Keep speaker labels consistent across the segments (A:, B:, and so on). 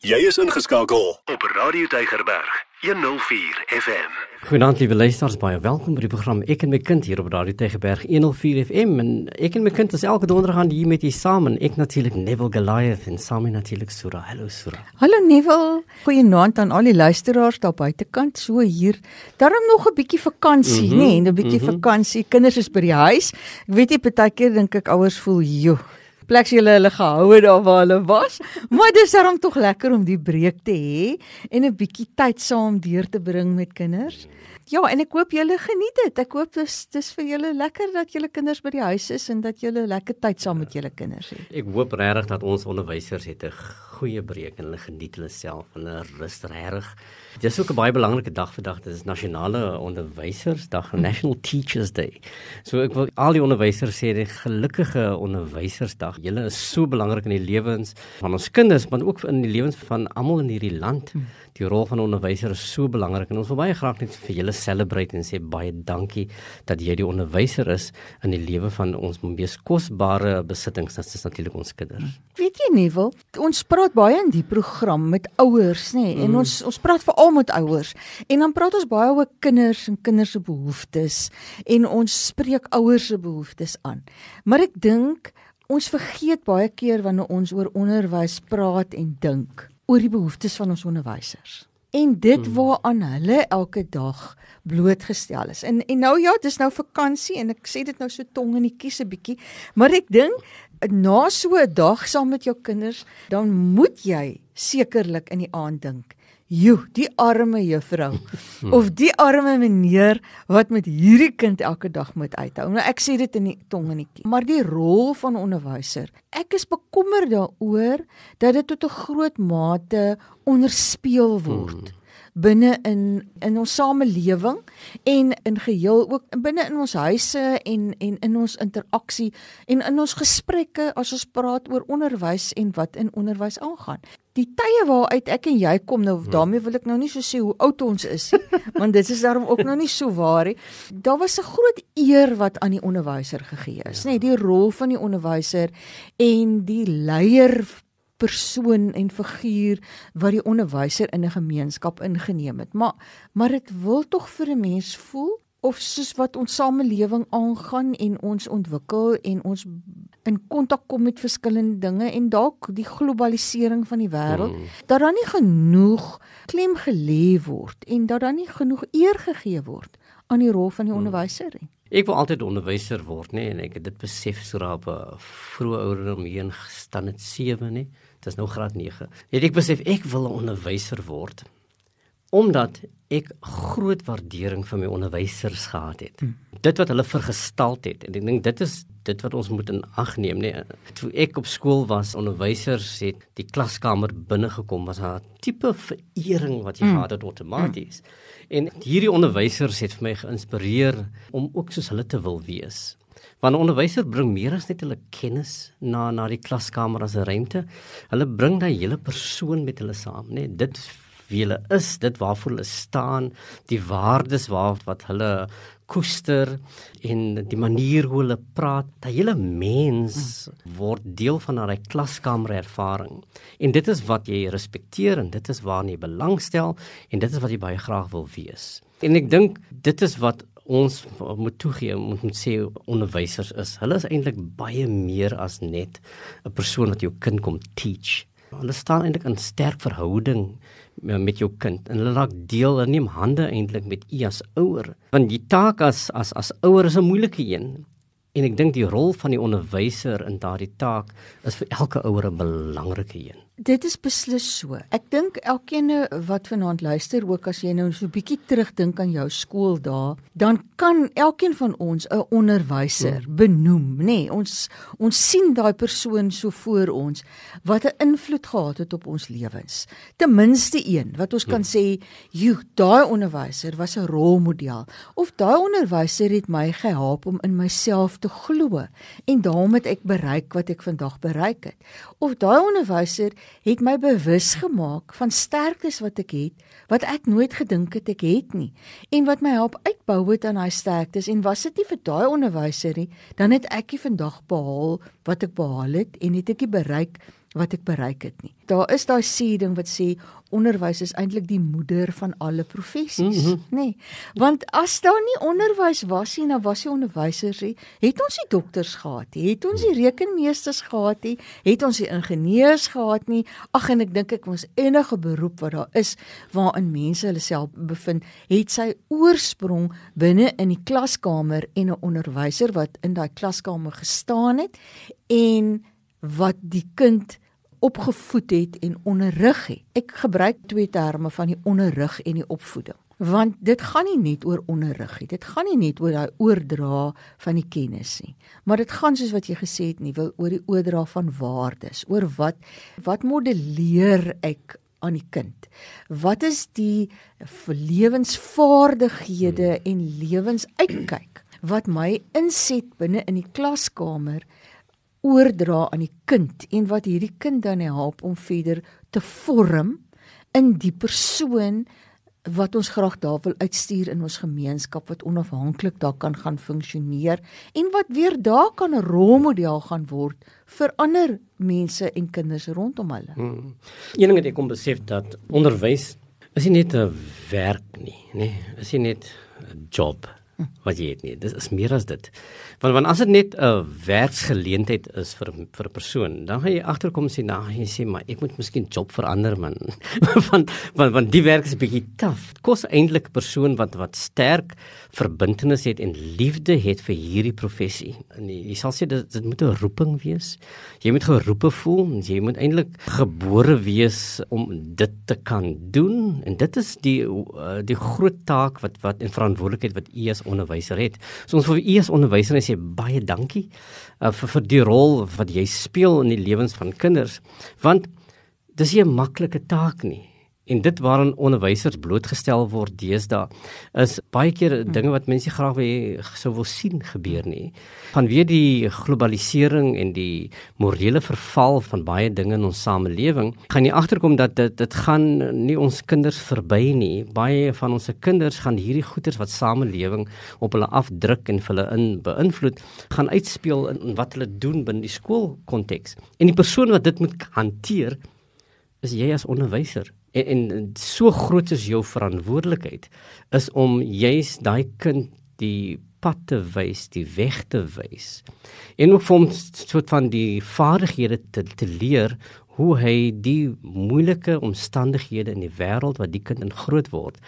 A: Jy is ingeskakel op Radio Deigerberg 104 FM.
B: Goeienaand liewe luisters, baie welkom by die program Ek en my kind hier op Radio Tegeberg 104 FM en ek en my kind is elke donderdag aan hier met u saam en ek natuurlik Neville Goliath en saam natuurlik Sura. Hallo Sura.
C: Hallo Neville. Goeienaand aan al die luisteraars daar buitekant so hier. Daarom nog 'n bietjie vakansie, mm -hmm, nê, nee, 'n bietjie mm -hmm. vakansie. Kinders is by die huis. Ek weet nie partykeer dink ek ouers voel, "Jo, plek sy hulle hulle gehou het daar waar hulle was. Maar dis daarom tog lekker om die breek te hê en 'n bietjie tyd saam deur te bring met kinders. Ja, en ek hoop julle geniet dit. Ek hoop dis dis vir julle lekker dat julle kinders by die huis is en dat julle lekker tyd saam met julle kinders het.
B: Ek hoop regtig dat ons onderwysers het 'n goeie breek en hulle geniet hulle self en hulle rus regtig. Dis ook 'n baie belangrike dag vandag. Dit is nasionale onderwysersdag, National Teachers Day. So ek wil al die onderwysers sê 'n gelukkige onderwysersdag. Julle is so belangrik in die lewens van ons kinders, maar ook in die lewens van almal in hierdie land. Hmm die rol van onderwyser is so belangrik en ons wil baie graag net vir julle celebrate en sê baie dankie dat jy die onderwyser is in die lewe van ons mees kosbare besittings dit is natuurlik ons kinders.
C: Weet jy nie wil ons praat baie in die program met ouers nê nee, en mm. ons ons praat veral met ouers en dan praat ons baie oor kinders en kinders se behoeftes en ons spreek ouers se behoeftes aan. Maar ek dink ons vergeet baie keer wanneer ons oor onderwys praat en dink oor die behoeftes van ons onderwysers en dit hmm. waaraan hulle elke dag blootgestel is. En en nou ja, dis nou vakansie en ek sê dit nou so tong in die kies 'n bietjie, maar ek dink na so 'n dag saam met jou kinders, dan moet jy sekerlik in die aand dink. Jo, die arme juffrou of die arme meneer wat met hierdie kind elke dag moet uithou. Nou ek sê dit in die tong en die kie. Maar die rol van onderwyser, ek is bekommerd daaroor dat dit tot 'n groot mate onderspeel word. Binne in in ons samelewing en in geheel ook binne in ons huise en en in ons interaksie en in ons gesprekke as ons praat oor onderwys en wat in onderwys aangaan. Die tye waaruit ek en jy kom nou hmm. daarmee wil ek nou nie so sê hoe oud ons is want dit is daarom ook nou nie so waar nie. Daar was 'n groot eer wat aan die onderwyser gegee is, ja. nê, nee, die rol van die onderwyser en die leier persoon en figuur wat die onderwyser in 'n gemeenskap ingeneem het. Maar maar dit wil tog vir 'n mens voel of soos wat ons samelewing aangaan en ons ontwikkel en ons in kontak kom met verskillende dinge en dalk die globalisering van die wêreld mm. dat daar nie genoeg klem gelê word en dat daar nie genoeg eer gegee word aan die rol van die mm. onderwyser nie.
B: Ek wou altyd onderwyser word, nê, en ek het dit besef so raap vroeg ouderdom hier in staan dit 7, nê. Dit is nou graad 9. Het ek besef ek wil 'n onderwyser word omdat ek groot waardering vir my onderwysers gehad het. Hmm. Dit wat hulle vergestel het en ek dink dit is dit wat ons moet in ag neem, nee. Toe ek op skool was, onderwysers het die klaskamer binne gekom was 'n tipe verering wat jy hmm. gehad het outomaties. Hmm. En hierdie onderwysers het vir my geïnspireer om ook soos hulle te wil wees. Want 'n onderwyser bring meer as net hulle kennis na na die klaskamer as 'n ruimte. Hulle bring daai hele persoon met hulle saam, né? Nee, dit wie hulle is, dit waarvoor hulle staan, die waardes waar wat hulle koester en die manier hoe hulle praat, daai hele mens word deel van daai klaskamer ervaring. En dit is wat jy respekteer en dit is waarna jy belangstel en dit is wat jy baie graag wil wees. En ek dink dit is wat ons moet toegee moet moet sê onderwysers is. Hulle is eintlik baie meer as net 'n persoon wat jou kind kom teach. Hulle staan eintlik in sterk verhouding met jou kind en hulle raak deel en neem hande eintlik met u as ouer. Want die taak as as as ouer is 'n moeilike een. En ek dink die rol van die onderwyser in daardie taak is vir elke ouer 'n belangrike een.
C: Dit is beslis so. Ek dink elkeen wat vanaand luister, ook as jy nou so 'n bietjie terugdink aan jou skooldae, dan kan elkeen van ons 'n onderwyser hmm. benoem, nê? Nee, ons ons sien daai persoon so voor ons wat 'n invloed gehad het op ons lewens. Ten minste een wat ons kan hmm. sê, "Jo, daai onderwyser was 'n rolmodel." Of daai onderwyser het my gehelp om in myself te glo en daarom het ek bereik wat ek vandag bereik het. Of daai onderwyser het my bewus gemaak van sterktes wat ek het wat ek nooit gedink het ek het nie en wat my help uitbou het aan daai sterktes. En was dit nie vir daai onderwyser nie dan het ek nie vandag behaal wat ek behaal het en het ek nie bereik wat ek bereik het nie. Daar is daai sê ding wat sê onderwys is eintlik die moeder van alle professies, mm -hmm. nê? Nee. Want as daar nie onderwys was nie, dan was die onderwysers nie. Het ons die dokters gehad nie? Het ons die rekenmeesters gehad nie? Het ons die ingenieurs gehad nie? Ag en ek dink ek ons enige beroep wat daar is waarin mense hulle self bevind, het sy oorsprong binne in die klaskamer en 'n onderwyser wat in daai klaskamer gestaan het en wat die kind opgevoed het en onderrig het. Ek gebruik twee terme van die onderrig en die opvoeding. Want dit gaan nie net oor onderrig nie. Dit gaan nie net oor daai oordra van die kennis nie. Maar dit gaan soos wat jy gesê het nie, wil oor die oordra van waardes, oor wat wat modelleer ek aan die kind. Wat is die lewensvaardighede en lewensuitkyk wat my inset binne in die klaskamer oordra aan die kind en wat hierdie kind dan help om verder te vorm in die persoon wat ons graag daar wil uitstuur in ons gemeenskap wat onafhanklik daar kan gaan funksioneer en wat weer daar kan 'n rolmodel gaan word vir ander mense en kinders rondom hulle. Hmm.
B: Een ding wat ek kom besef dat onderwys is nie net 'n werk nie, nê. Nee, is nie net 'n job wat jy het nie. Dit is meer as dit. Want want as dit net 'n werksgeleentheid is vir vir 'n persoon, dan gaan jy agterkom sien nou jy sê maar ek moet miskien job verander man. want want want die werk is bietjie taaf. Kos eintlik 'n persoon wat wat sterk verbintenis het en liefde het vir hierdie professie. En jy, jy sal sê dit dit moet 'n roeping wees. Jy moet geroepe voel, jy moet eintlik gebore wees om dit te kan doen en dit is die uh, die groot taak wat wat en verantwoordelikheid wat u as onderwyser het. So ons vir u as onderwyser sê baie dankie uh, vir vir die rol wat jy speel in die lewens van kinders want dis nie 'n maklike taak nie en dit waaraan onderwysers blootgestel word deesdae is baie keer hmm. dinge wat mense graag wil sou wil sien gebeur nie. Vanweë die globalisering en die morele verval van baie dinge in ons samelewing gaan jy agterkom dat dit dit gaan nie ons kinders verby nie. Baie van ons kinders gaan hierdie goeters wat samelewing op hulle afdruk en hulle in beïnvloed gaan uitspeel in, in wat hulle doen binne die skoolkonteks en die persoon wat dit moet hanteer is jy as onderwyser en, en so groot is jou verantwoordelikheid is om juis daai kind die pad te wys, die weg te wys. En ook om soort van die vaardighede te, te leer hoe hy die moeilike omstandighede in die wêreld wat die kind in groot word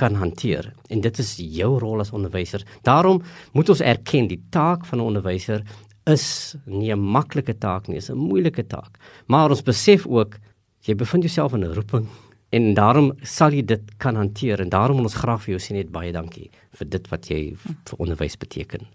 B: kan hanteer. En dit is jou rol as onderwyser. Daarom moet ons erken die taak van 'n onderwyser is nie 'n maklike taak nie, is 'n moeilike taak. Maar ons besef ook jy bevind jouself in 'n roeping en daarom sal jy dit kan hanteer en daarom wil ons graag vir jou sê net baie dankie vir dit wat jy vir onderwys beteken.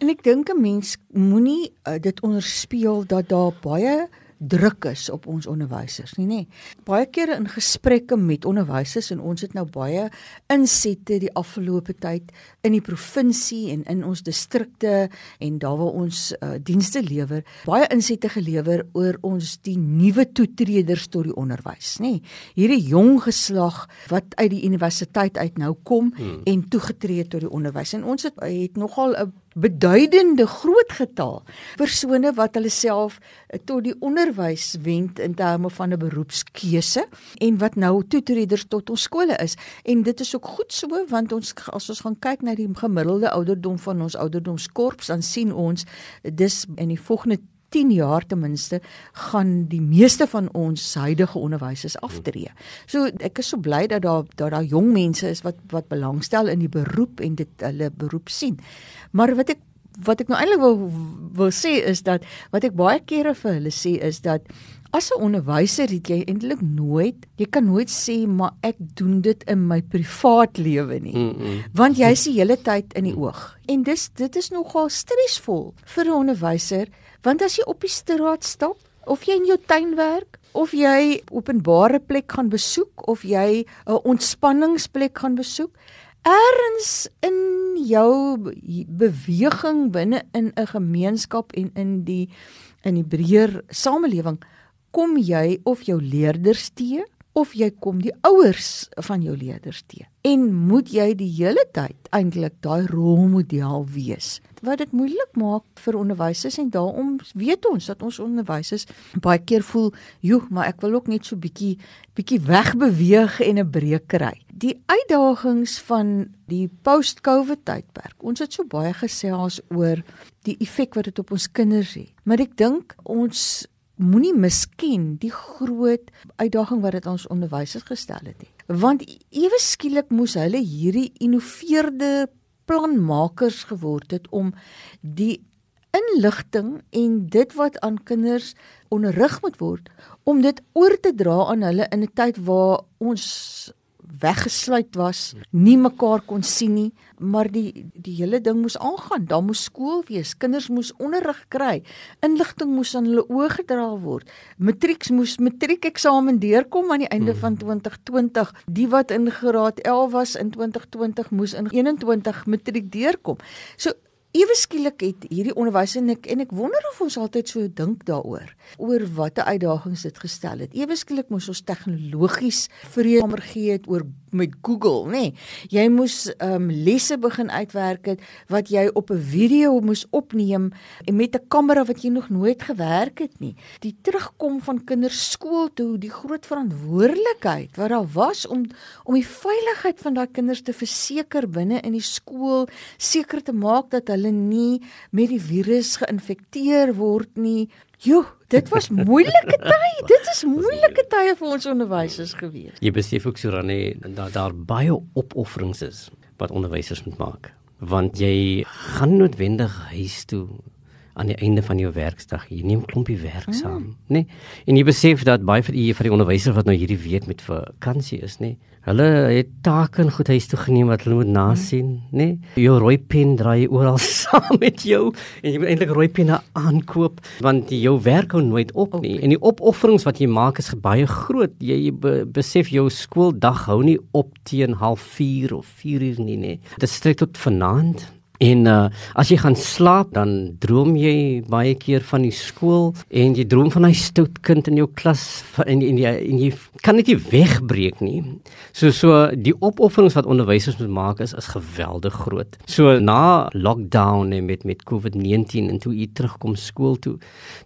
C: En ek dink 'n mens moenie uh, dit onderspeel dat daar baie druk is op ons onderwysers nie nê. Baie kere in gesprekke met onderwysers en ons het nou baie insette die afgelope tyd in die provinsie en in ons distrikte en daar waar ons uh, dienste lewer, baie insette gelewer oor ons die nuwe toetreders tot die onderwys nê. Hierdie jong geslag wat uit die universiteit uit nou kom hmm. en toegetree tot die onderwys en ons het, het nogal 'n beduidende groot getal persone wat hulle self eh, tot die onderwys wend in terme van 'n beroepskeuse en wat nou toetreders tot ons skole is. En dit is ook goed so want ons as ons gaan kyk na die gemiddelde ouderdom van ons ouderdomskorps dan sien ons dis in die volgende 10 jaar ten minste gaan die meeste van ons huidige onderwysers aftree. So ek is so bly dat daar dat daar jong mense is wat wat belangstel in die beroep en dit hulle beroep sien. Maar wat ek wat ek nou eintlik wil wil sê is dat wat ek baie kere vir hulle sê is dat as 'n onderwyser het jy eintlik nooit jy kan nooit sê maar ek doen dit in my privaat lewe nie mm -mm. want jy is die hele tyd in die oog en dis dit is nogal stresvol vir 'n onderwyser Want as jy op die straat stap of jy in jou tuin werk of jy openbare plek gaan besoek of jy 'n ontspanningsplek gaan besoek, ergens in jou beweging binne in 'n gemeenskap en in die in die breër samelewing kom jy of jou leerders te of jy kom die ouers van jou leerders te. En moet jy die hele tyd eintlik daai rolmodel wees wat dit moeilik maak vir onderwysers en daarom weet ons dat ons onderwysers baie keer voel, "Joe, maar ek wil ook net so bietjie bietjie wegbeweeg en 'n breek kry." Die uitdagings van die post-COVID tydperk. Ons het so baie gesels oor die effek wat dit op ons kinders het. Maar ek dink ons moenie miskien die groot uitdaging wat dit ons onderwysers gestel het nie. Want ewe skielik moes hulle hierdie innoveerde planmakers geword het om die inligting en dit wat aan kinders onderrig moet word om dit oor te dra aan hulle in 'n tyd waar ons weggesluit was, nie mekaar kon sien nie, maar die die hele ding moes aangaan. Daar moes skool wees, kinders moes onderrig kry, inligting moes aan hulle oë gedra word. Matrieks moes matriekeksamen deurkom aan die einde hmm. van 2020. Die wat in graad 11 was in 2020 moes in 21 matriek deurkom. So Ewe skielik het hierdie onderwys en ek en ek wonder of ons altyd so dink daaroor oor watter uitdagings dit gestel het. Ewe skielik moes ons tegnologies vreemder gee het oor met Google, nê. Nee, jy moes ehm um, lesse begin uitwerk het wat jy op 'n video moes opneem en met 'n kamera wat jy nog nooit gewerk het nie. Die terugkom van kinders skool toe, die groot verantwoordelikheid wat daar was om om die veiligheid van daai kinders te verseker binne in die skool, seker te maak dat hulle nie met die virus geïnfekteer word nie. Joe, dit was moeilike tye. Dit is moeilike tye vir ons onderwysers gewees.
B: Jy besef ook Surane dat daar baie opofferings is wat onderwysers moet maak. Want jy gaan noodwendig huis toe aan die einde van jou werksdag. Jy neem klompie werk mm. saam, mm. nê? Nee? En jy besef dat baie vir die vir die onderwysers wat nou hierdie week met vakansie is, nê? Nee? Hulle het take en goed huis toe geneem wat hulle moet nasien, mm. nê? Nee? Jou rooi pen draai oral saam met jou en jy moet eintlik rooi penne aankoop want jou werk hou nooit op nie. Okay. En die opofferings wat jy maak is baie groot. Jy, jy be, besef jou skooldag hou nie op teen 04:30 of 4 uur nie, nê? Dit strek tot vanaand. En uh, as jy gaan slaap, dan droom jy baie keer van die skool en jy droom van hy stout kind in jou klas en en jy en jy kan dit nie wegbreek nie. So so die opofferings wat onderwysers moet maak is is geweldig groot. So na lockdown en met met COVID-19 en toe jy terugkom skool toe,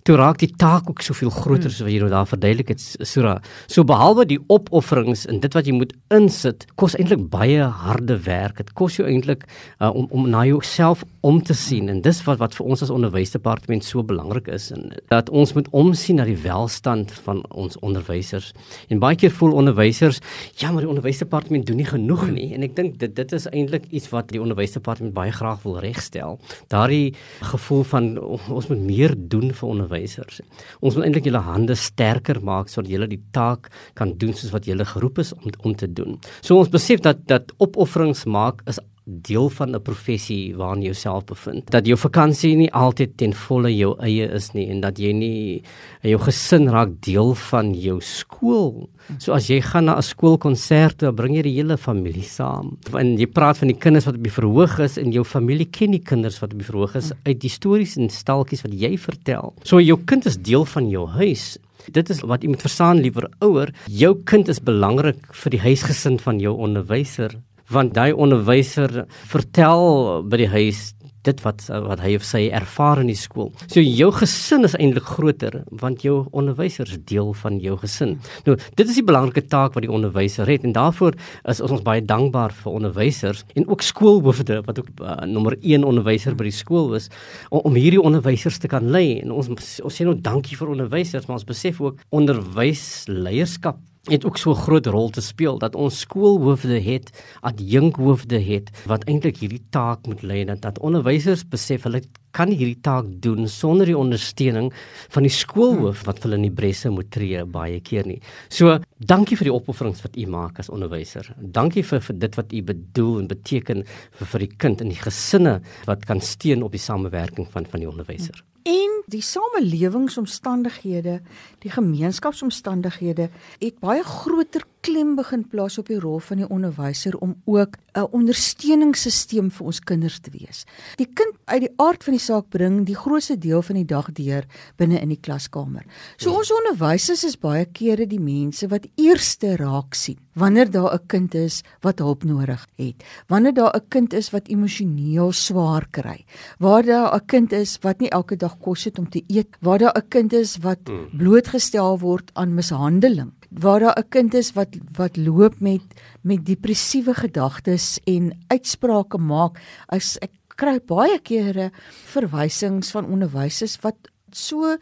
B: toe raak die taak ook soveel groter hmm. soos wat jy nou daar verduidelik het Sura. So behalwe die opofferings en dit wat jy moet insit, kos eintlik baie harde werk. Dit kos jou eintlik uh, om om na jou jouself om te sien en dis wat wat vir ons as onderwysdepartement so belangrik is en dat ons moet omsien na die welstand van ons onderwysers. En baie keer voel onderwysers, ja, maar die onderwysdepartement doen nie genoeg nie en ek dink dit dit is eintlik iets wat die onderwysdepartement baie graag wil regstel. Daardie gevoel van ons moet meer doen vir onderwysers. Ons moet eintlik julle hande sterker maak sodat julle die taak kan doen soos wat julle geroep is om om te doen. So ons besef dat dat opofferings maak is deel van 'n professie waarin jy jouself bevind. Dat jou vakansie nie altyd ten volle jou eie is nie en dat jy nie jou gesin raak deel van jou skool. So as jy gaan na 'n skoolkonsert, dan bring jy die hele familie saam. En jy praat van die kinders wat op die verhoog is en jou familie ken die kinders wat op die verhoog is uit die stories en stalkies wat jy vertel. So jou kind is deel van jou huis. Dit is wat jy moet verstaan liewer ouer, jou kind is belangrik vir die huisgesin van jou onderwyser want daai onderwyser vertel by die huis dit wat wat hy of sy ervaar in die skool. So jou gesin is eintlik groter want jou onderwyser is deel van jou gesin. Nou, dit is die belangrike taak wat die onderwyser het en daarvoor is ons baie dankbaar vir onderwysers en ook skoolhoofde wat ook uh, nommer 1 onderwyser by die skool was om, om hierdie onderwysers te kan lei en ons ons sê nou dankie vir onderwysers maar ons besef ook onderwysleierskap het ook so 'n groot rol te speel dat ons skoolhoofde het, adjunkhoofde het wat eintlik hierdie taak moet lei dat dat onderwysers besef hulle kan hierdie taak doen sonder die ondersteuning van die skoolhoof wat hulle in die bresse moet tree baie keer nie. So, dankie vir die opofferings wat u maak as onderwyser. Dankie vir, vir dit wat u bedoel en beteken vir vir die kind en die gesinne wat kan steun op die samewerking van van die onderwyser.
C: En die samelewingsomstandighede, die gemeenskapsomstandighede het baie groter klem begin plaas op die rol van die onderwyser om ook 'n ondersteuningssisteem vir ons kinders te wees. Die kind uit die aard van die saak bring die grootste deel van die dag deur binne in die klaskamer. So ons onderwysers is baie kere die mense wat eerste raak sien wanneer daar 'n kind is wat hulp nodig het, wanneer daar 'n kind is wat emosioneel swaar kry, waar daar 'n kind is wat nie elke dag kos het om te eet, waar daar 'n kind is wat hmm. blootgestel word aan mishandeling waar daar 'n kind is wat wat loop met met depressiewe gedagtes en uitsprake maak as ek kry baie kere verwysings van onderwysers wat so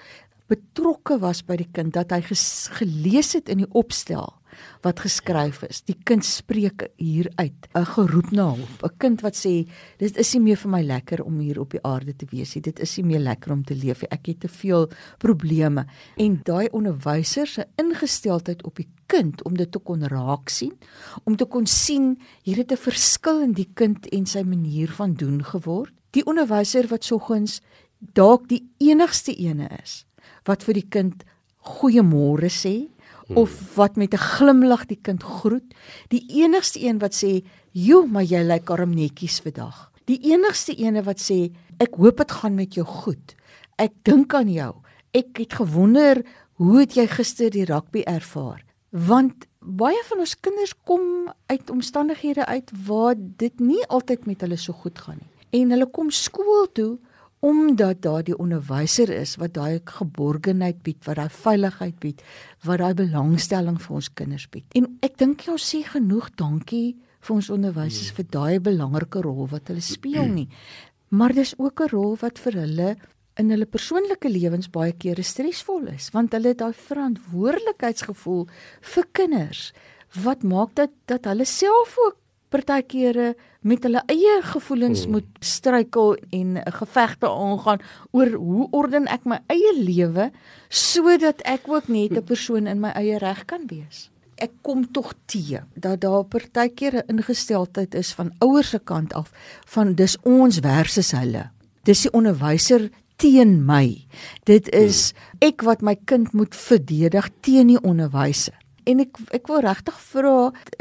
C: betrokke was by die kind dat hy gelees het in die opstel wat geskryf is. Die kind spreek hier uit, 'n geroep na hulp. 'n Kind wat sê, dit is nie meer vir my lekker om hier op die aarde te wees nie. Dit is nie meer lekker om te leef nie. Ek het te veel probleme. En daai onderwyser se ingesteldheid op die kind om dit te kon raak sien, om te kon sien hier het 'n verskil in die kind en sy manier van doen geword. Die onderwyser wat soggens dalk die enigste ene is wat vir die kind goeiemôre sê, hmm. of wat met 'n glimlag die kind groet. Die enigste een wat sê, "Jo, maar jy lyk arm netjies vandag." Die enigste ene wat sê, "Ek hoop dit gaan met jou goed. Ek dink aan jou. Ek het gewonder hoe het jy gister die rugby ervaar?" Want baie van ons kinders kom uit omstandighede uit waar dit nie altyd met hulle so goed gaan nie. En hulle kom skool toe omdat daar die onderwyser is wat daai geborgenheid bied, wat daai veiligheid bied, wat daai belangstelling vir ons kinders bied. En ek dink jy sê genoeg dankie vir ons onderwysers vir daai belangrike rol wat hulle speel nie. Maar dis ook 'n rol wat vir hulle in hulle persoonlike lewens baie kere stresvol is, want hulle het daai verantwoordelikheidsgevoel vir kinders wat maak dat dat hulle self ook partykeere met hulle eie gevoelens hmm. moet struikel en gevegte aangaan oor hoe orden ek my eie lewe sodat ek ook net 'n persoon in my eie reg kan wees. Ek kom tog te dat daar partykeere ingesteldheid is van ouers se kant af van dis ons versus hulle. Dis die onderwyser teen my. Dit is hmm. ek wat my kind moet verdedig teen die onderwyser en ek ek wil regtig vra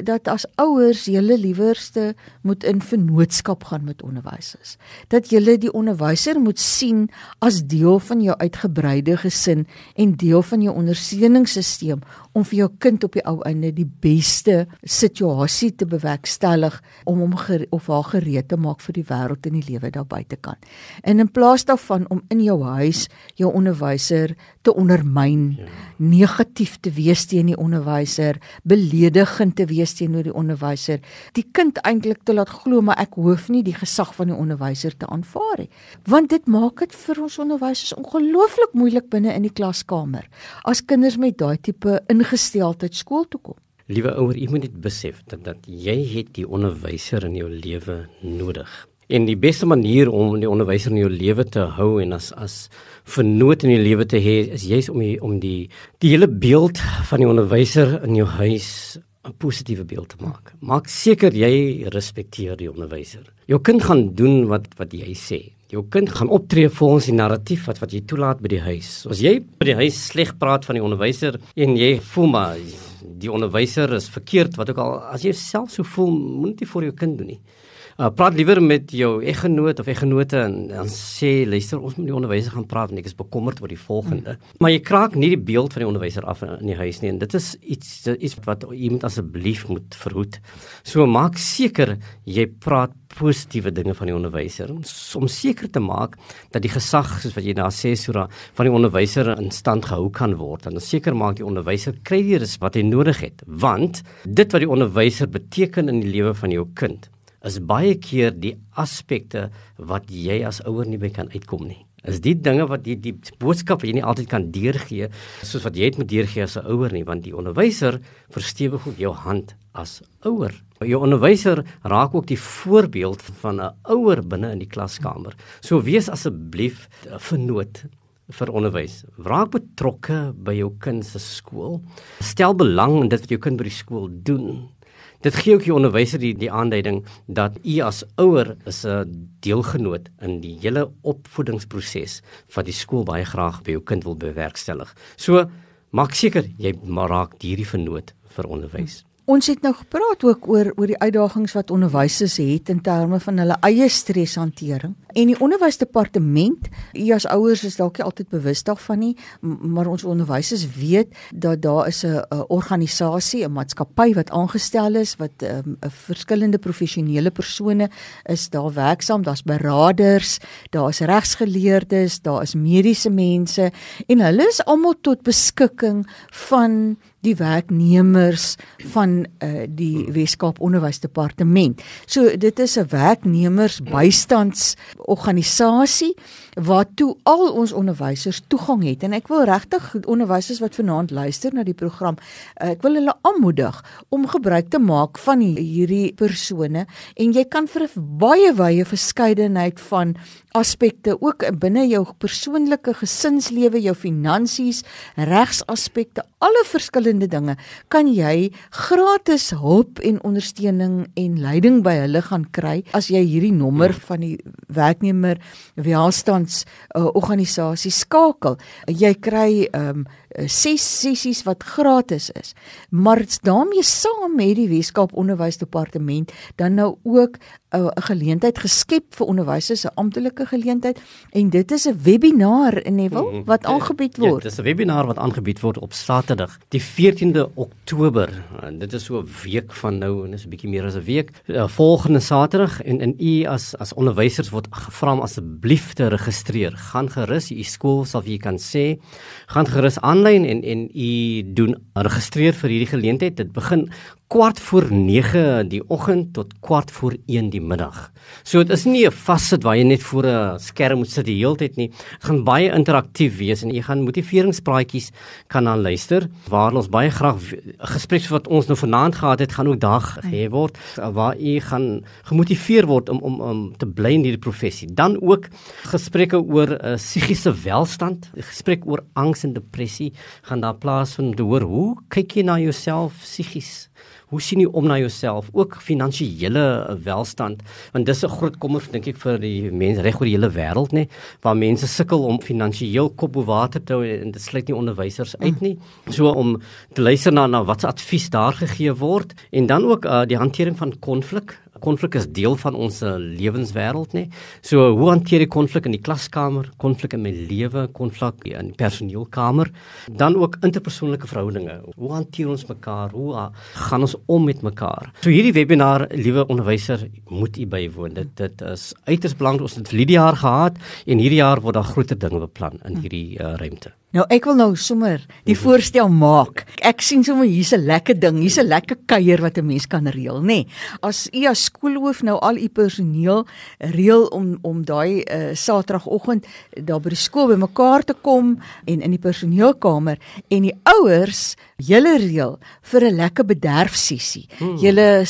C: dat as ouers julle liewerste moet in vennootskap gaan met onderwysers. Dat julle die onderwyser moet sien as deel van jou uitgebreide gesin en deel van jou ondersteuningssisteem om vir jou kind op die ou einde die beste situasie te bewerkstellig om hom of haar gereed te maak vir die wêreld en die lewe daar buitekant. En in plaas daarvan om in jou huis jou onderwyser te ondermyn, ja. negatief te wees teen die onderwyser, beledigend te wees teenoor die onderwyser, die kind eintlik te laat glo maar ek hoef nie die gesag van die onderwyser te aanvaar nie. Want dit maak dit vir ons onderwysers ongelooflik moeilik binne in die klaskamer as kinders met daai tipe ingesteldheid skool toe kom.
B: Liewe ouer, jy moet dit besef dat, dat jy het die onderwyser in jou lewe nodig. En die beste manier om die onderwyser in jou lewe te hou en as as vernoot in jou lewe te hê is juist om die, om die die hele beeld van die onderwyser in jou huis 'n positiewe beeld te maak. Maak seker jy respekteer die onderwyser. Jou kind gaan doen wat wat jy sê. Jou kind gaan optree volgens die narratief wat wat jy toelaat by die huis. As jy by die huis sleg praat van die onderwyser en jy voel maar die onderwyser is verkeerd, wat ook al as jy self so voel, moet jy vir jou kind doen nie. Uh, praat liewer met jou eggenoot of eggenote en dan sê luister ons moet die onderwyser gaan praat en ek is bekommerd oor die volgende. Hmm. Maar jy kraak nie die beeld van die onderwyser af in die huis nie en dit is iets iets wat iemand asseblief moet verhoed. So maak seker jy praat positiewe dinge van die onderwyser om seker te maak dat die gesag soos wat jy daar sê Sura van die onderwyser in stand gehou kan word en seker maak die onderwyser kry die res wat hy nodig het want dit wat die onderwyser beteken in die lewe van jou kind is baie keer die aspekte wat jy as ouer nie by kan uitkom nie. Is die dinge wat die die boodskap wat jy nie altyd kan deurgee soos wat jy dit moet deurgee as 'n ouer nie, want die onderwyser verstewig ook jou hand as ouer. Jou onderwyser raak ook die voorbeeld van 'n ouer binne in die klaskamer. So wees asseblief vernoot vir onderwys. Raak betrokke by jou kind se skool. Stel belang in dit wat jou kind by die skool doen. Dit gee ook die onderwyser die die aanduiding dat u as ouer is 'n deelgenoot in die hele opvoedingsproses wat die skool baie graag by jou kind wil bewerkstellig. So maak seker jy raak hierdie vernoot vir onderwys. Hmm.
C: Ons het nou gepraat ook oor oor die uitdagings wat onderwysers het in terme van hulle eie streshantering. En die onderwysdepartement, u as ouers is dalk nie altyd bewus daarvan nie, maar ons onderwysers weet dat daar is 'n organisasie, 'n maatskappy wat aangestel is wat 'n um, verskillende professionele persone is daar werksaam, daar's beraders, daar's regsgeleerdes, daar is mediese mense en hulle is almal tot beskikking van die werknemers van uh, die Weskaap Onderwysdepartement. So dit is 'n werknemers bystandsorganisasie waartoe al ons onderwysers toegang het en ek wil regtig onderwysers wat vanaand luister na die program, uh, ek wil hulle aanmoedig om gebruik te maak van hierdie persone en jy kan vir 'n baie wye verskeidenheid van aspekte ook binne jou persoonlike gesinslewe, jou finansies, regsaspekte, alle verskillende dinge, kan jy gratis hulp en ondersteuning en leiding by hulle gaan kry as jy hierdie nommer van die werknemer welstands uh, organisasie skakel. Jy kry um, ses sessies wat gratis is. Maar daarmee saam met die Weskaap Onderwysdepartement dan nou ook 'n uh, geleentheid geskep vir onderwysers, 'n amptelike geleentheid en dit is 'n webinar in Neville mm-hmm. wat aangebied word.
B: Ja, dis 'n webinar wat aangebied word op Saterdag, die 14de Oktober. En dit is so 'n week van nou en is 'n bietjie meer as 'n week. Uh, volgende Saterdag en in u as as onderwysers word gevra om asseblief te registreer. Gaan gerus, u skool sal u kan sê, gaan gerus aanlyn en en u doen registreer vir hierdie geleentheid. Dit begin kwart voor 9 die oggend tot kwart voor 1 die middag. So dit is nie 'n vassit waar jy net voor 'n skerm moet sit die hele tyd nie. Dit gaan baie interaktief wees en jy gaan motiveringspraatjies kan aan luister waar ons baie graag gesprekke wat ons nou vanaand gehad het gaan ook dag hê word waar jy gaan gemotiveer word om om om te bly in hierdie professie. Dan ook gesprekke oor uh, psigiese welstand, gesprek oor angs en depressie gaan daar plaasvind om te hoor hoe kyk jy na jouself psigies? Hoe sien jy om na jouself? Ook finansiële welstand. Want dis 'n groot kommer dink ek vir die mense reg oor die hele wêreld nê waar mense sukkel om finansiëel kop bo water te hou en dit sluit nie onderwysers uit nie. So om te luister na na wat se advies daar gegee word en dan ook uh, die hantering van konflik konflik is deel van ons uh, lewenswêreld nê. So hoe hanteer jy konflik in die klaskamer, konflik in my lewe, konflik in die personeelkamer, dan ook interpersoonlike verhoudinge. Hoe hanteer ons mekaar? Hoe uh, gaan ons om met mekaar? So hierdie webinar, liewe onderwyser, moet u bywoon. Dit dit is uiters belangrik. Ons het vir die jaar gehad en hierdie jaar word daar groter dinge beplan in hierdie uh, ruimte.
C: Nou ek wil nou sommer die voorstel maak. Ek sien sommer hier's 'n lekker ding, hier's 'n lekker kuier wat 'n mens kan reël, nê. Nee, as u as skoolhoof nou al u personeel reël om om daai uh, Saterdagoggend daar by die skool bymekaar te kom en in die personeelkamer en die ouers julle reël vir 'n lekker bederfsessie. Hmm. Julle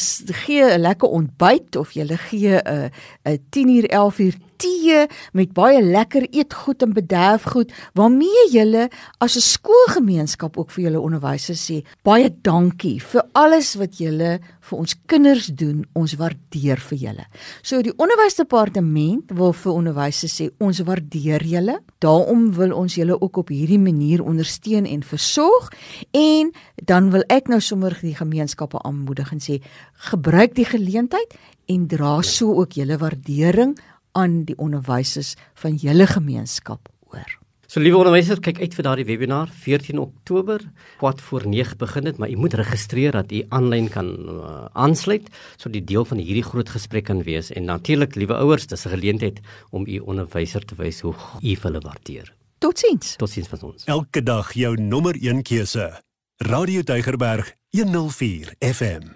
C: gee 'n lekker ontbyt of julle gee 'n 'n 10uur 11uur tee met baie lekker eetgoed en bederfgoed waarmee julle as 'n skoolgemeenskap ook vir julle onderwysers sê baie dankie vir alles wat julle vir ons kinders doen ons waardeer vir julle. So die onderwysdepartement wil vir onderwysers sê ons waardeer julle. Daarom wil ons julle ook op hierdie manier ondersteun en versorg en dan wil ek nou sommer die gemeenskappe aanmoedig en sê gebruik die geleentheid en dra so ook julle waardering aan die onderwysers van julle gemeenskap oor.
B: So liewe onderwysers, kyk uit vir daardie webinar 14 Oktober, kwart voor 9 begin dit, maar u moet registreer dat u aanlyn kan uh, aansluit so die deel van hierdie groot gesprek kan wees en natuurlik liewe ouers, dis 'n geleentheid om u onderwyser te wys hoe u hulle waardeer.
C: Totsiens.
B: Totsiens van ons.
A: Elke dag jou nommer 1 keuse. Radio Deugerberg 104 FM.